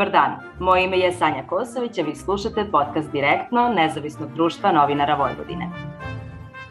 Dobar dan, moje ime je Sanja Kosović, a vi slušate podcast Direktno Nezavisnog društva novinara Vojvodine.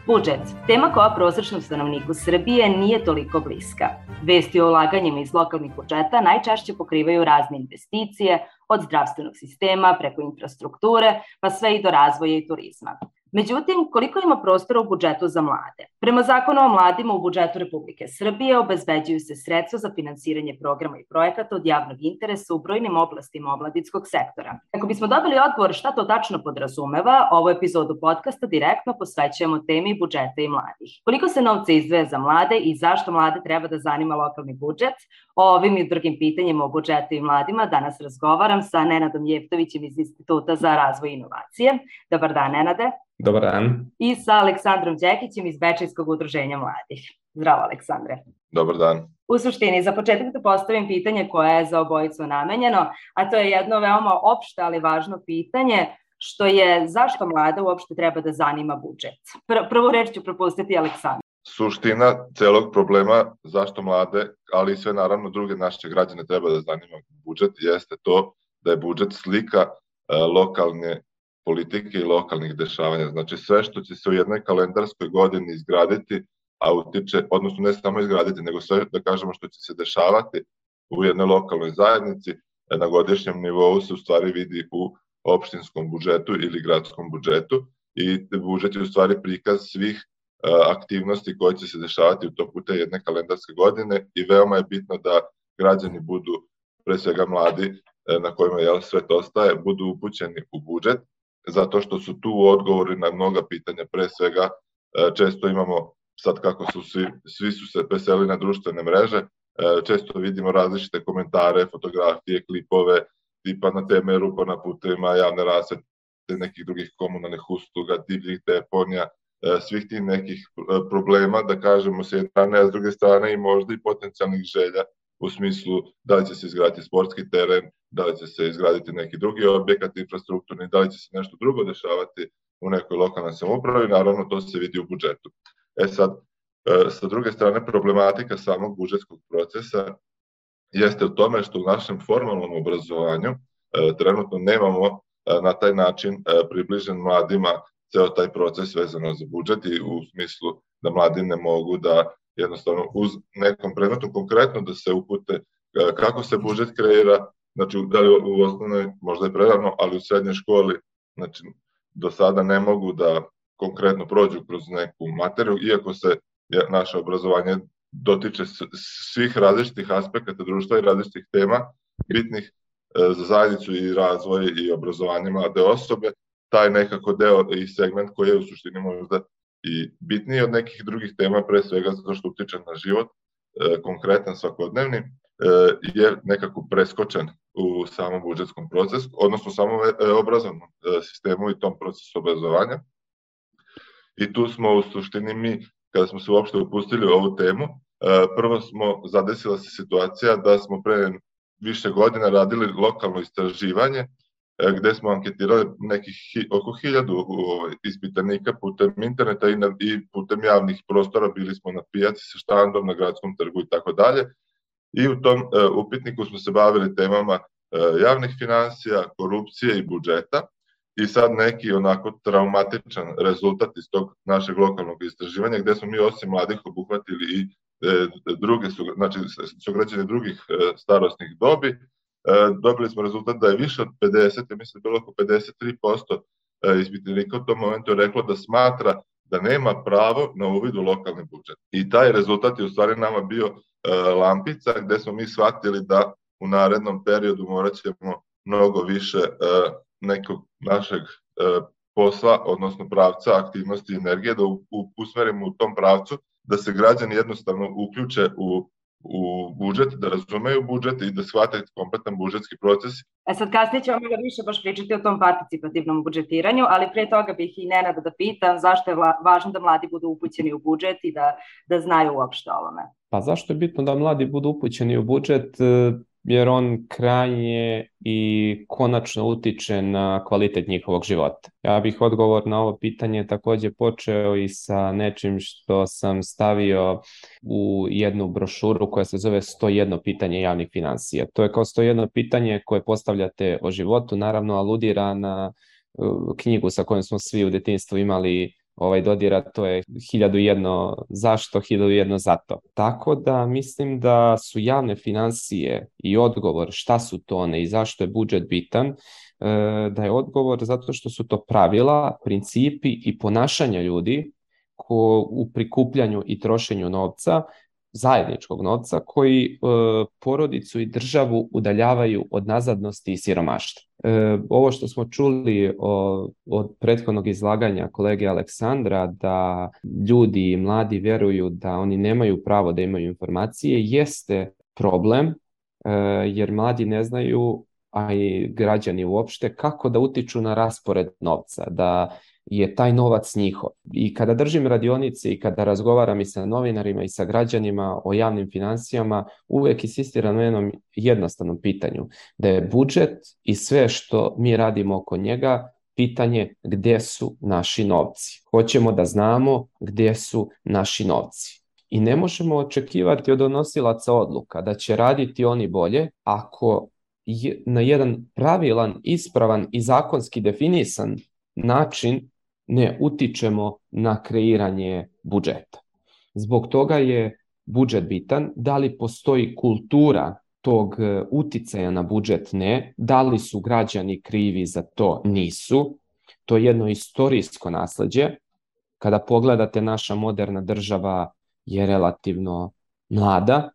Budžet, tema koja prosečnom stanovniku Srbije nije toliko bliska. Vesti o ulaganjima iz lokalnih budžeta najčešće pokrivaju razne investicije, od zdravstvenog sistema preko infrastrukture, pa sve i do razvoja i turizma. Međutim, koliko ima prostora u budžetu za mlade? Prema zakonu o mladima u budžetu Republike Srbije obezbeđuju se sredstva za finansiranje programa i projekata od javnog interesa u brojnim oblastima obladinskog sektora. Kako bismo dobili odgovor šta to tačno podrazumeva, ovu epizodu podcasta direktno posvećujemo temi budžeta i mladih. Koliko se novca izdvaja za mlade i zašto mlade treba da zanima lokalni budžet? O ovim i drugim pitanjima o budžetu i mladima danas razgovaram sa Nenadom Jeftovićem iz Instituta za razvoj i inovacije. Dobar dan, Nenade. Dobar dan. I sa Aleksandrom Đekićem iz Bečajskog udruženja mladih. Zdravo, Aleksandre. Dobar dan. U suštini, za početak da postavim pitanje koje je za obojicu namenjeno, a to je jedno veoma opšte, ali važno pitanje, što je zašto mlada uopšte treba da zanima budžet? Pr prvu reč ću propustiti Aleksandru. Suština celog problema zašto mlade, ali i sve naravno druge naše građane treba da zanima budžet, jeste to da je budžet slika e, lokalne politike i lokalnih dešavanja. Znači sve što će se u jednoj kalendarskoj godini izgraditi, a utiče, odnosno ne samo izgraditi, nego sve da kažemo što će se dešavati u jednoj lokalnoj zajednici, e, na godišnjem nivou se u stvari vidi u opštinskom budžetu ili gradskom budžetu i budžet je u stvari prikaz svih e, aktivnosti koje će se dešavati u toku te jedne kalendarske godine i veoma je bitno da građani budu, pre svega mladi, e, na kojima je sve to ostaje, budu upućeni u budžet zato što su tu odgovori na mnoga pitanja, pre svega e, često imamo, sad kako su svi, svi su se preseli na društvene mreže, e, često vidimo različite komentare, fotografije, klipove, tipa na teme rupa na putevima, javne rasvete, nekih drugih komunalnih usluga, divljih deponija, e, svih tih nekih problema, da kažemo, s jedne strane, a s druge strane i možda i potencijalnih želja u smislu da li će se izgraditi sportski teren, da li će se izgraditi neki drugi objekat infrastrukturni, da li će se nešto drugo dešavati u nekoj lokalnoj samoupravi, naravno to se vidi u budžetu. E sad, e, sa druge strane, problematika samog budžetskog procesa jeste u tome što u našem formalnom obrazovanju e, trenutno nemamo e, na taj način približen mladima ceo taj proces vezano za budžet i u smislu da mladi ne mogu da jednostavno uz nekom predmetu konkretno da se upute kako se budžet kreira, znači da li u osnovnoj, možda je prerano, ali u srednjoj školi, znači do sada ne mogu da konkretno prođu kroz neku materiju, iako se naše obrazovanje dotiče svih različitih aspekata društva i različitih tema bitnih e, za zajednicu i razvoj i obrazovanje mlade osobe, taj nekako deo i segment koji je u suštini možda i bitniji od nekih drugih tema, pre svega zato što utiče na život, e, konkretan svakodnevni, E, je nekako preskočen u samom budžetskom procesu, odnosno u samom e, obrazovnom e, sistemu i tom procesu obrazovanja. I tu smo u suštini mi, kada smo se uopšte upustili u ovu temu, prvo smo zadesila se situacija da smo pre više godina radili lokalno istraživanje gde smo anketirali nekih oko hiljadu ovaj, ispitanika putem interneta i, na, i putem javnih prostora, bili smo na pijaci sa štandom, na gradskom trgu i tako dalje. I u tom e, upitniku smo se bavili temama e, javnih financija, korupcije i budžeta. I sad neki onako traumatičan rezultat iz tog našeg lokalnog istraživanja gde smo mi osim mladih obuhvatili i e, druge su, znači sugrađene drugih starostnih dobi, dobili smo rezultat da je više od 50, ja mislim da bilo oko 53% ispitanika u tom momentu reklo da smatra da nema pravo na uvid u lokalni budžet. I taj rezultat je u stvari nama bio E, lampica gde smo mi shvatili da u narednom periodu morat ćemo mnogo više e, nekog našeg e, posla, odnosno pravca aktivnosti i energije da usmerimo u tom pravcu, da se građani jednostavno uključe u u budžet, da razumeju budžet i da shvate kompletan budžetski proces. E sad kasnije ćemo malo više baš pričati o tom participativnom budžetiranju, ali pre toga bih i Nenada da pitam zašto je važno da mladi budu upućeni u budžet i da, da znaju uopšte ovome. Pa zašto je bitno da mladi budu upućeni u budžet? E, jer on krajnje i konačno utiče na kvalitet njihovog života. Ja bih odgovor na ovo pitanje takođe počeo i sa nečim što sam stavio u jednu brošuru koja se zove 101 pitanje javnih financija. To je kao 101 pitanje koje postavljate o životu, naravno aludira na uh, knjigu sa kojom smo svi u detinstvu imali ovaj dodira, to je hiljadu jedno zašto, hiljadu jedno zato. Tako da mislim da su javne financije i odgovor šta su to one i zašto je budžet bitan, e, da je odgovor zato što su to pravila, principi i ponašanja ljudi ko u prikupljanju i trošenju novca, zajedničkog novca koji e, porodicu i državu udaljavaju od nazadnosti i siromaštva. E, ovo što smo čuli o, od prethodnog izlaganja kolege Aleksandra da ljudi mladi veruju da oni nemaju pravo da imaju informacije jeste problem e, jer mladi ne znaju a i građani uopšte kako da utiču na raspored novca, da je taj novac njihov. I kada držim radionice i kada razgovaram i sa novinarima i sa građanima o javnim financijama, uvek insistiram na jednom jednostavnom pitanju, da je budžet i sve što mi radimo oko njega pitanje gde su naši novci. Hoćemo da znamo gde su naši novci. I ne možemo očekivati od donosilaca odluka da će raditi oni bolje ako na jedan pravilan, ispravan i zakonski definisan način ne utičemo na kreiranje budžeta. Zbog toga je budžet bitan, da li postoji kultura tog e, uticaja na budžet? Ne, da li su građani krivi za to? Nisu, to je jedno istorijsko nasledđe. Kada pogledate naša moderna država je relativno mlada,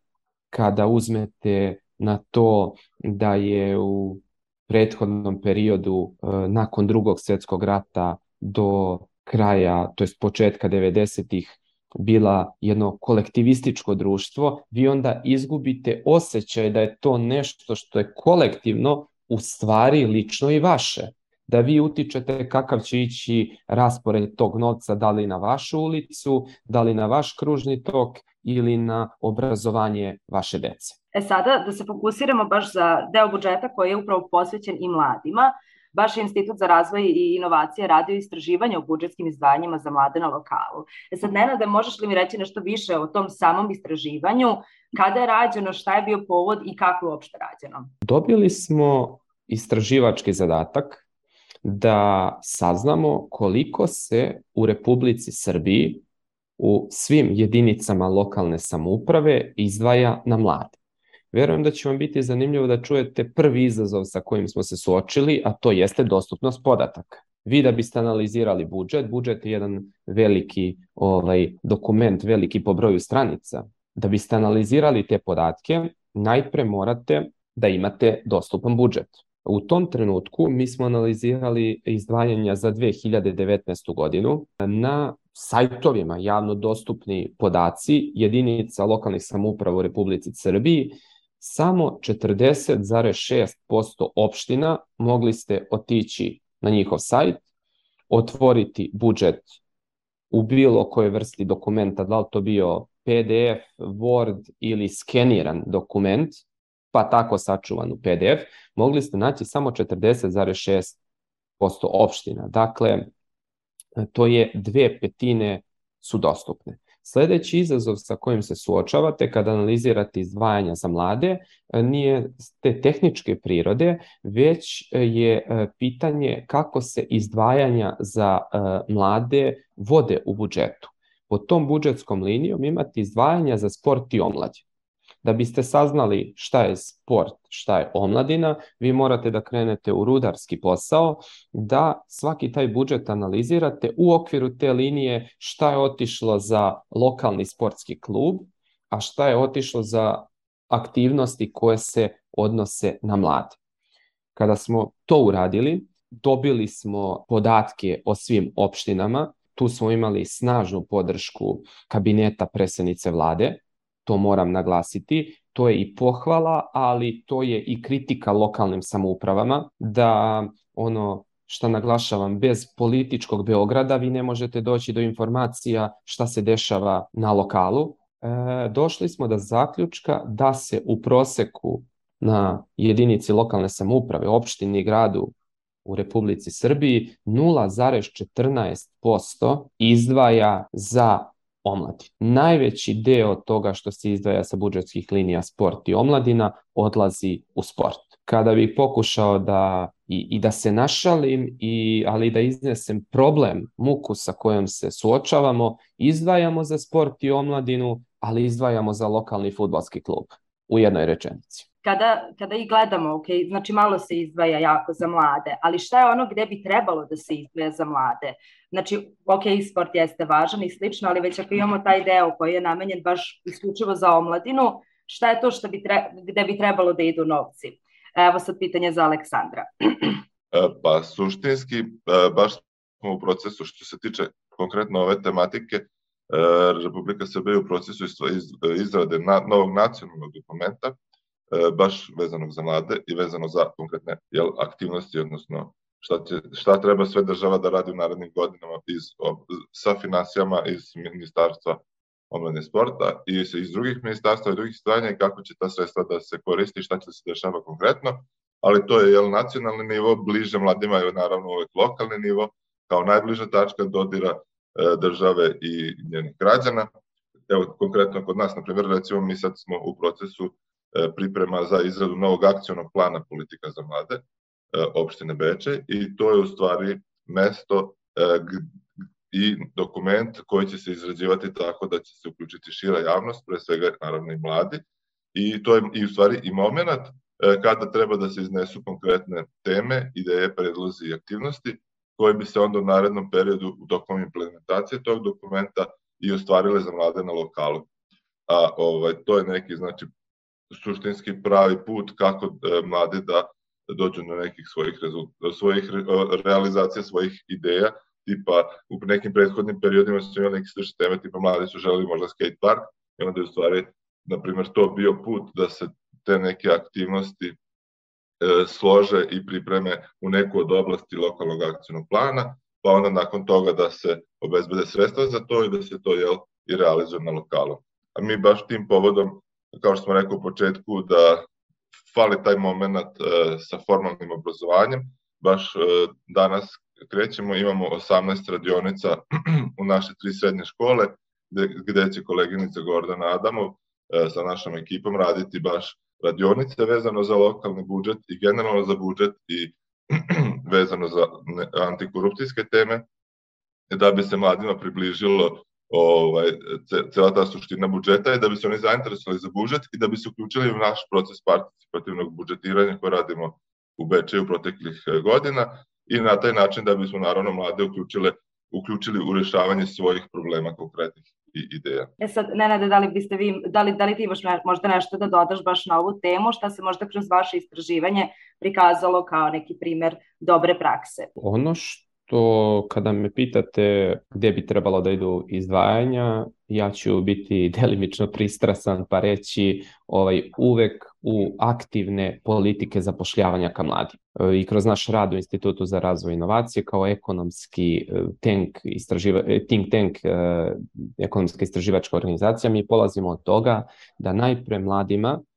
kada uzmete na to da je u prethodnom periodu e, nakon drugog svjetskog rata do kraja, to jest početka 90-ih bila jedno kolektivističko društvo, vi onda izgubite osjećaj da je to nešto što je kolektivno u stvari lično i vaše. Da vi utičete kakav će ići raspored tog novca, da li na vašu ulicu, da li na vaš kružni tok ili na obrazovanje vaše dece. E sada da se fokusiramo baš za deo budžeta koji je upravo posvećen i mladima baš je Institut za razvoj i inovacije radio istraživanje o budžetskim izdvajanjima za mlade na lokalu. E sad, Nenade, možeš li mi reći nešto više o tom samom istraživanju? Kada je rađeno, šta je bio povod i kako je uopšte rađeno? Dobili smo istraživački zadatak da saznamo koliko se u Republici Srbiji u svim jedinicama lokalne samouprave izdvaja na mlade. Verujem da će vam biti zanimljivo da čujete prvi izazov sa kojim smo se suočili, a to jeste dostupnost podataka. Vi da biste analizirali budžet, budžet je jedan veliki ovaj, dokument, veliki po broju stranica. Da biste analizirali te podatke, najpre morate da imate dostupan budžet. U tom trenutku mi smo analizirali izdvajanja za 2019. godinu na sajtovima javno dostupni podaci jedinica lokalnih samouprava u Republici Srbiji samo 40,6% opština mogli ste otići na njihov sajt, otvoriti budžet u bilo kojoj vrsti dokumenta, da li to bio PDF, Word ili skeniran dokument, pa tako sačuvan u PDF, mogli ste naći samo 40,6% opština. Dakle, to je dve petine su dostupne. Sledeći izazov sa kojim se suočavate kada analizirate izdvajanja za mlade e, nije te tehničke prirode, već e, je e, pitanje kako se izdvajanja za mlade vode u budžetu. Po tom budžetskom linijom imate izdvajanja za sport i omlađe. Da biste saznali šta je sport, šta je omladina, vi morate da krenete u rudarski posao, da svaki taj budžet analizirate u okviru te linije šta je otišlo za lokalni sportski klub, a šta je otišlo za aktivnosti koje se odnose na mlade. Kada smo to uradili, dobili smo podatke o svim opštinama, tu smo imali snažnu podršku kabineta presenice vlade, to moram naglasiti, to je i pohvala, ali to je i kritika lokalnim samoupravama, da ono šta naglašavam, bez političkog Beograda vi ne možete doći do informacija šta se dešava na lokalu. E, došli smo do zaključka da se u proseku na jedinici lokalne samouprave, opštini i gradu u Republici Srbiji 0,14% izdvaja za omladinu. Najveći deo toga što se izdvaja sa budžetskih linija sport i omladina odlazi u sport. Kada bih pokušao da i, i da se našalim, i, ali da iznesem problem, muku sa kojom se suočavamo, izdvajamo za sport i omladinu, ali izdvajamo za lokalni futbalski klub u jednoj rečenici kada, kada i gledamo, ok, znači malo se izdvaja jako za mlade, ali šta je ono gde bi trebalo da se izdvaja za mlade? Znači, ok, sport jeste važan i slično, ali već ako imamo taj deo koji je namenjen baš isključivo za omladinu, šta je to što bi tre, gde bi trebalo da idu novci? Evo sad pitanje za Aleksandra. E, pa suštinski, e, baš smo u procesu što se tiče konkretno ove tematike, e, Republika Srbije u procesu izrade novog nacionalnog dokumenta baš vezanog za mlade i vezano za konkretne jel, aktivnosti, odnosno šta, će, šta treba sve država da radi u narednim godinama iz, sa finansijama iz ministarstva omladne sporta i iz drugih ministarstva i drugih stranja i kako će ta sredstva da se koristi, šta će se dešava konkretno, ali to je jel, nacionalni nivo, bliže mladima je naravno uvek lokalni nivo, kao najbliža tačka dodira e, države i njenih građana. Evo, konkretno kod nas, na primjer, recimo mi sad smo u procesu E, priprema za izradu novog akcionog plana politika za mlade e, opštine Beče i to je u stvari mesto e, i dokument koji će se izrađivati tako da će se uključiti šira javnost, pre svega naravno i mladi, i to je i u stvari i moment kada treba da se iznesu konkretne teme, ideje, predlozi i aktivnosti koje bi se onda u narednom periodu tokom implementacije tog dokumenta i ostvarile za mlade na lokalu. A ovaj, to je neki znači suštinski pravi put kako e, mladi da dođu do nekih svojih svojih realizacija svojih ideja, tipa u nekim prethodnim periodima su imali neke slične teme, tipa mladi su želeli možda skate park, i onda je u stvari, na primjer, to bio put da se te neke aktivnosti e, slože i pripreme u neku od oblasti lokalnog akcijnog plana, pa onda nakon toga da se obezbede sredstva za to i da se to jel, i realizuje na lokalu. A mi baš tim povodom kao što smo rekao u početku, da fali taj moment e, sa formalnim obrazovanjem. Baš e, danas krećemo, imamo 18 radionica u naše tri srednje škole, gde, gde će koleginica Gordana Adamov e, sa našom ekipom raditi baš radionice vezano za lokalni budžet i generalno za budžet i vezano za antikorupcijske teme, da bi se mladima približilo ovaj, cela ta suština budžeta je da bi se oni zainteresovali za budžet i da bi se uključili u naš proces participativnog budžetiranja koje radimo u Bečeju proteklih e, godina i na taj način da bismo naravno mlade uključile, uključili u rešavanje svojih problema konkretnih i ideja. E sad, Nenade, da li biste vi, da li, da li ti imaš možda nešto da dodaš baš na ovu temu, šta se možda kroz vaše istraživanje prikazalo kao neki primer dobre prakse? Ono što to kada me pitate gde bi trebalo da idu izdvajanja, ja ću biti delimično pristrasan pa reći ovaj, uvek u aktivne politike zapošljavanja ka mladi. I kroz naš rad u Institutu za razvoj inovacije kao ekonomski e, tank, istraživa, e, think tank, e, ekonomska istraživačka organizacija, mi polazimo od toga da najpre mladima E,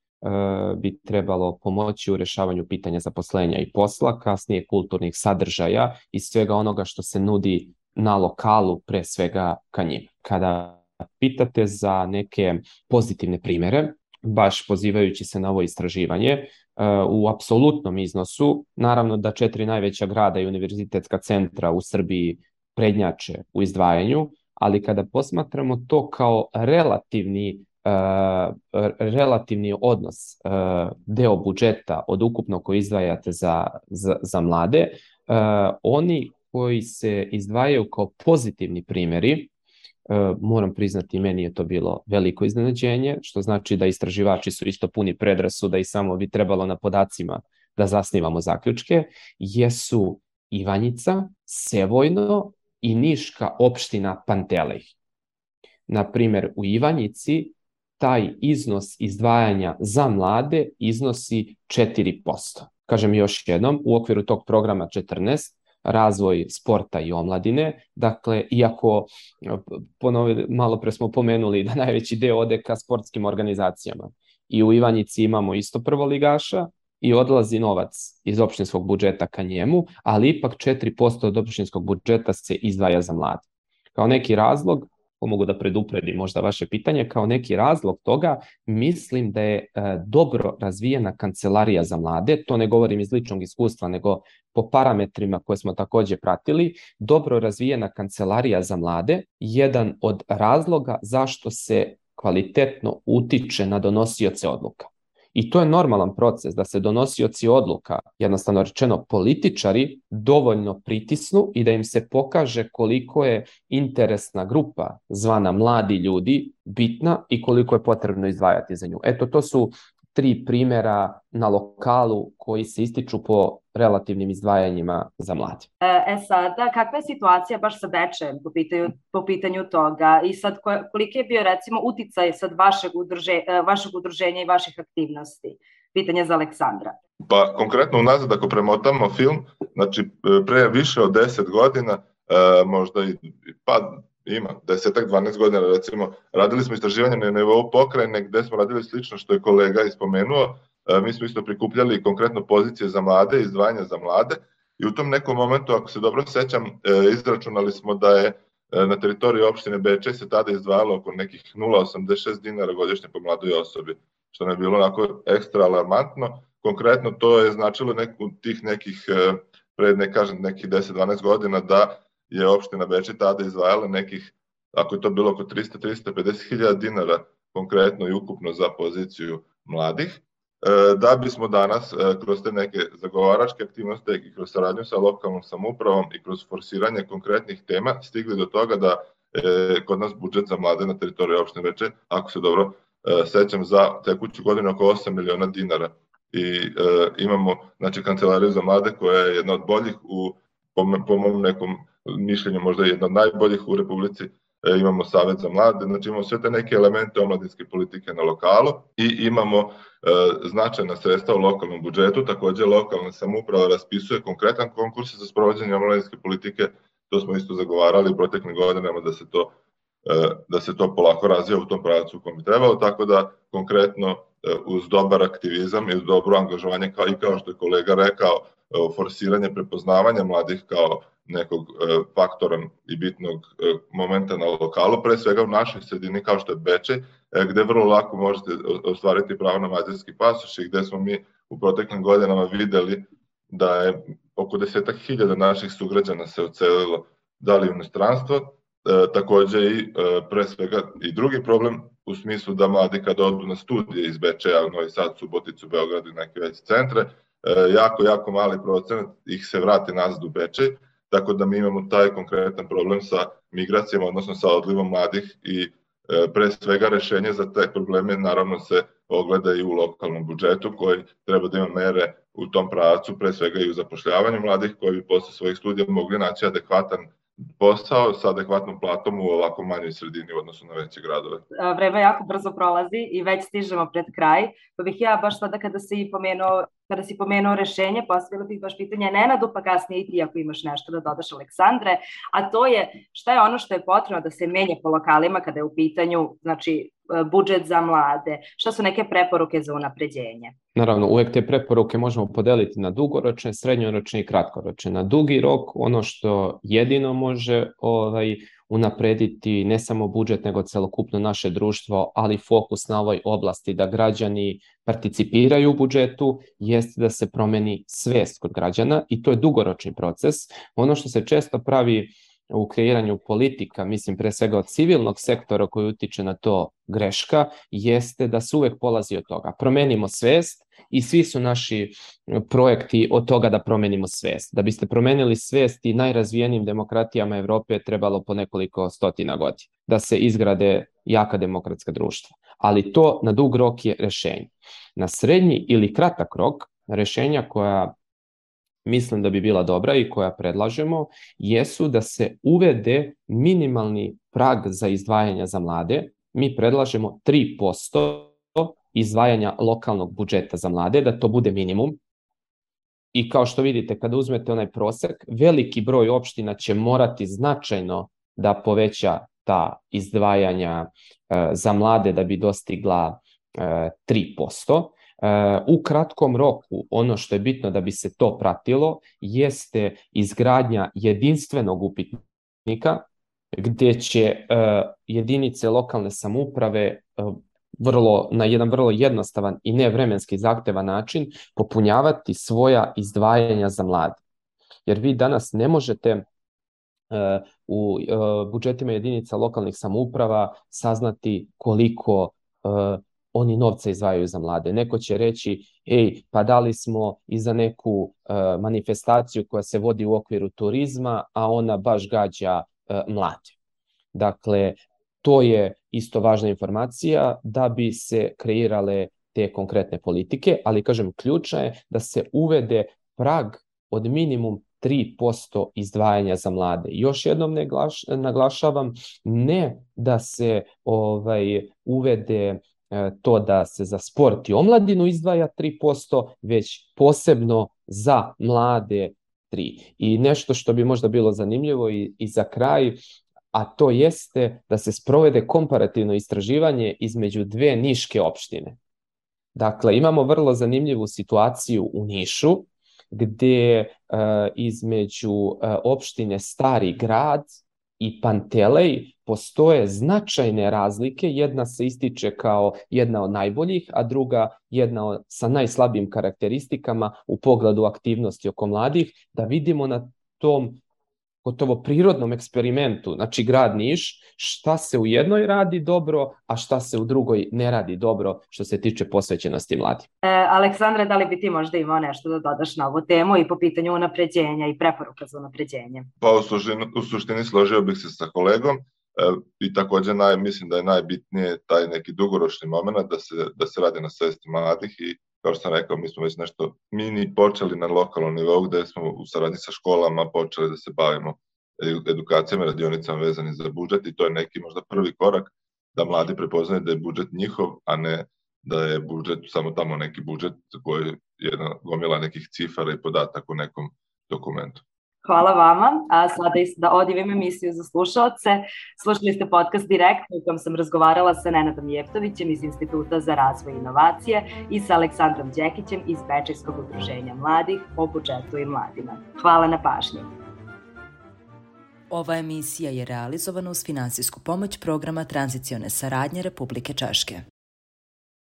bi trebalo pomoći u rešavanju pitanja zaposlenja i posla, kasnije kulturnih sadržaja i svega onoga što se nudi na lokalu, pre svega ka njima. Kada pitate za neke pozitivne primere, baš pozivajući se na ovo istraživanje, e, u apsolutnom iznosu, naravno da četiri najveća grada i univerzitetska centra u Srbiji prednjače u izdvajanju, ali kada posmatramo to kao relativni relativni odnos deo budžeta od ukupno koji izdvajate za, za, za mlade, oni koji se izdvajaju kao pozitivni primjeri, moram priznati, meni je to bilo veliko iznenađenje, što znači da istraživači su isto puni predrasuda i samo bi trebalo na podacima da zasnivamo zaključke, jesu Ivanjica, Sevojno i Niška opština Pantelej. Na primer, u Ivanjici taj iznos izdvajanja za mlade iznosi 4%. Kažem još jednom, u okviru tog programa 14 razvoj sporta i omladine. Dakle, iako ponovi, malo pre smo pomenuli da najveći deo ode ka sportskim organizacijama. i u Ivanjici imamo isto prvoligaša i odlazi novac iz opštinskog budžeta ka njemu, ali ipak 4% od opštinskog budžeta se izdvaja za mlade. Kao neki razlog, mogu da predupredim možda vaše pitanje, kao neki razlog toga mislim da je e, dobro razvijena kancelarija za mlade, to ne govorim iz ličnog iskustva, nego po parametrima koje smo takođe pratili, dobro razvijena kancelarija za mlade, jedan od razloga zašto se kvalitetno utiče na donosioce odluka. I to je normalan proces da se donosioci odluka, jednostavno rečeno političari, dovoljno pritisnu i da im se pokaže koliko je interesna grupa zvana mladi ljudi bitna i koliko je potrebno izdvajati za nju. Eto, to su tri primjera na lokalu koji se ističu po relativnim izdvajanjima za mlade. E, e sada, kakva je situacija baš sa Bečem po pitanju, po pitanju toga i sad koliki je bio recimo uticaj sad vašeg, udruže, e, vašeg udruženja i vaših aktivnosti? Pitanje za Aleksandra. Pa konkretno unazad ako premotamo film, znači e, pre više od 10 godina, možda i pa ima, desetak, 12 godina recimo, radili smo istraživanje na nivou pokrajine gde smo radili slično što je kolega ispomenuo, e, mi smo isto prikupljali konkretno pozicije za mlade, izdvajanja za mlade i u tom nekom momentu, ako se dobro sećam, e, izračunali smo da je e, na teritoriji opštine Bečej se tada izdvajalo oko nekih 0,86 dinara godišnje po mladoj osobi, što je bilo onako ekstra alarmantno. Konkretno to je značilo neku, tih nekih, pred ne kažem, nekih 10-12 godina da je opština Bečej tada izdvajala nekih, ako je to bilo oko 300-350 hiljada dinara konkretno i ukupno za poziciju mladih, e, da bismo danas e, kroz te neke zagovaračke aktivnosti i kroz saradnju sa lokalnom samupravom i kroz forsiranje konkretnih tema stigli do toga da e, kod nas budžet za mlade na teritoriji opštine Veče, ako se dobro sećam, za tekuću godinu oko 8 miliona dinara. I e, imamo znači, kancelariju za mlade koja je jedna od boljih u, po, po mom nekom mišljenju možda jedna od najboljih u Republici, e, imamo Savet za mlade, znači imamo sve te neke elemente omladinske politike na lokalu i imamo e, značajna sredstva u lokalnom budžetu, takođe lokalna samuprava raspisuje konkretan konkurs za sprovođenje omladinske politike, to smo isto zagovarali u proteklim godinama da se to e, da se to polako razvija u tom pravcu u kom bi trebalo, tako da konkretno e, uz dobar aktivizam i uz dobro angažovanje, kao i kao što je kolega rekao, e, forsiranje prepoznavanja mladih kao nekog e, faktora i bitnog e, momenta na lokalu, pre svega u našoj sredini kao što je Beče, e, gde vrlo lako možete ostvariti pravo na mađarski pasoš i gde smo mi u proteklim godinama videli da je oko desetak hiljada naših sugrađana se ocelilo da li u inostranstvo, e, takođe i e, pre svega i drugi problem u smislu da mladi kada odu na studije iz Bečeja u Novi Sad, Suboticu, Beograd i neke veće centre, e, jako, jako mali procenat ih se vrati nazad u Bečej, tako da mi imamo taj konkretan problem sa migracijama, odnosno sa odlivom mladih i e, pre svega rešenje za te probleme naravno se ogleda i u lokalnom budžetu koji treba da ima mere u tom pravcu, pre svega i u zapošljavanju mladih koji bi posle svojih studija mogli naći adekvatan posao sa adekvatnom platom u ovako manjoj sredini u odnosu na veće gradove. Vreme jako brzo prolazi i već stižemo pred kraj, pa bih ja baš sada kada si pomenuo, kada si pomenuo rešenje, postavila bih baš pitanje Nenadu, pa kasnije i ti ako imaš nešto da dodaš Aleksandre, a to je šta je ono što je potrebno da se menja po lokalima kada je u pitanju, znači, budžet za mlade, šta su neke preporuke za unapređenje? Naravno, uvek te preporuke možemo podeliti na dugoročne, srednjoročne i kratkoročne. Na dugi rok ono što jedino može ovaj, unaprediti ne samo budžet, nego celokupno naše društvo, ali fokus na ovoj oblasti da građani participiraju u budžetu, jeste da se promeni svest kod građana i to je dugoročni proces. Ono što se često pravi u kreiranju politika, mislim pre svega od civilnog sektora koji utiče na to greška, jeste da se uvek polazi od toga. Promenimo svest i svi su naši projekti od toga da promenimo svest. Da biste promenili svest i najrazvijenijim demokratijama Evrope je trebalo po nekoliko stotina godina da se izgrade jaka demokratska društva. Ali to na dug rok je rešenje. Na srednji ili kratak rok, rešenja koja mislim da bi bila dobra i koja predlažemo, jesu da se uvede minimalni prag za izdvajanja za mlade. Mi predlažemo 3% izdvajanja lokalnog budžeta za mlade, da to bude minimum. I kao što vidite, kada uzmete onaj prosek, veliki broj opština će morati značajno da poveća ta izdvajanja e, za mlade da bi dostigla 3%. U kratkom roku ono što je bitno da bi se to pratilo jeste izgradnja jedinstvenog upitnika gdje će jedinice lokalne samuprave vrlo, na jedan vrlo jednostavan i nevremenski zahtevan način popunjavati svoja izdvajanja za mlade. Jer vi danas ne možete u budžetima jedinica lokalnih samouprava saznati koliko oni novce izdvajaju za mlade. Neko će reći, ej, pa dali smo i za neku manifestaciju koja se vodi u okviru turizma, a ona baš gađa mlade. Dakle, to je isto važna informacija da bi se kreirale te konkretne politike, ali kažem, ključna je da se uvede prag od minimum 3% izdvajanja za mlade. Još jednom naglašavam, ne da se ovaj uvede to da se za sport i omladinu izdvaja 3%, već posebno za mlade 3. I nešto što bi možda bilo zanimljivo i, i za kraj, a to jeste da se sprovede komparativno istraživanje između dve niške opštine. Dakle, imamo vrlo zanimljivu situaciju u Nišu, gdje uh, između uh, opštine Stari grad i Pantelej postoje značajne razlike, jedna se ističe kao jedna od najboljih, a druga jedna od, sa najslabijim karakteristikama u pogledu aktivnosti oko mladih, da vidimo na tom gotovo prirodnom eksperimentu, znači grad Niš, šta se u jednoj radi dobro, a šta se u drugoj ne radi dobro što se tiče posvećenosti mladi. E, Aleksandra, da li bi ti možda imao nešto da dodaš na ovu temu i po pitanju unapređenja i preporuka za unapređenje? Pa u suštini, u suštini složio bih se sa kolegom e, i takođe naj, mislim da je najbitnije taj neki dugoročni moment da se, da se radi na svesti mladih i kao što sam rekao, mi smo već nešto mini počeli na lokalnom nivou gde smo u saradnji sa školama počeli da se bavimo edukacijama, radionicama vezani za budžet i to je neki možda prvi korak da mladi prepoznaju da je budžet njihov, a ne da je budžet samo tamo neki budžet koji je jedna gomila nekih cifara i podataka u nekom dokumentu. Hvala vama. A sada da odivim emisiju za slušalce. Slušali ste podcast Direktno u kojem sam razgovarala sa Nenadom Jeftovićem iz Instituta za razvoj i inovacije i sa Aleksandrom Đekićem iz Bečajskog udruženja mladih o budžetu i mladima. Hvala na pažnji. Ova emisija je realizovana uz finansijsku pomoć programa Tranzicione saradnje Republike Češke.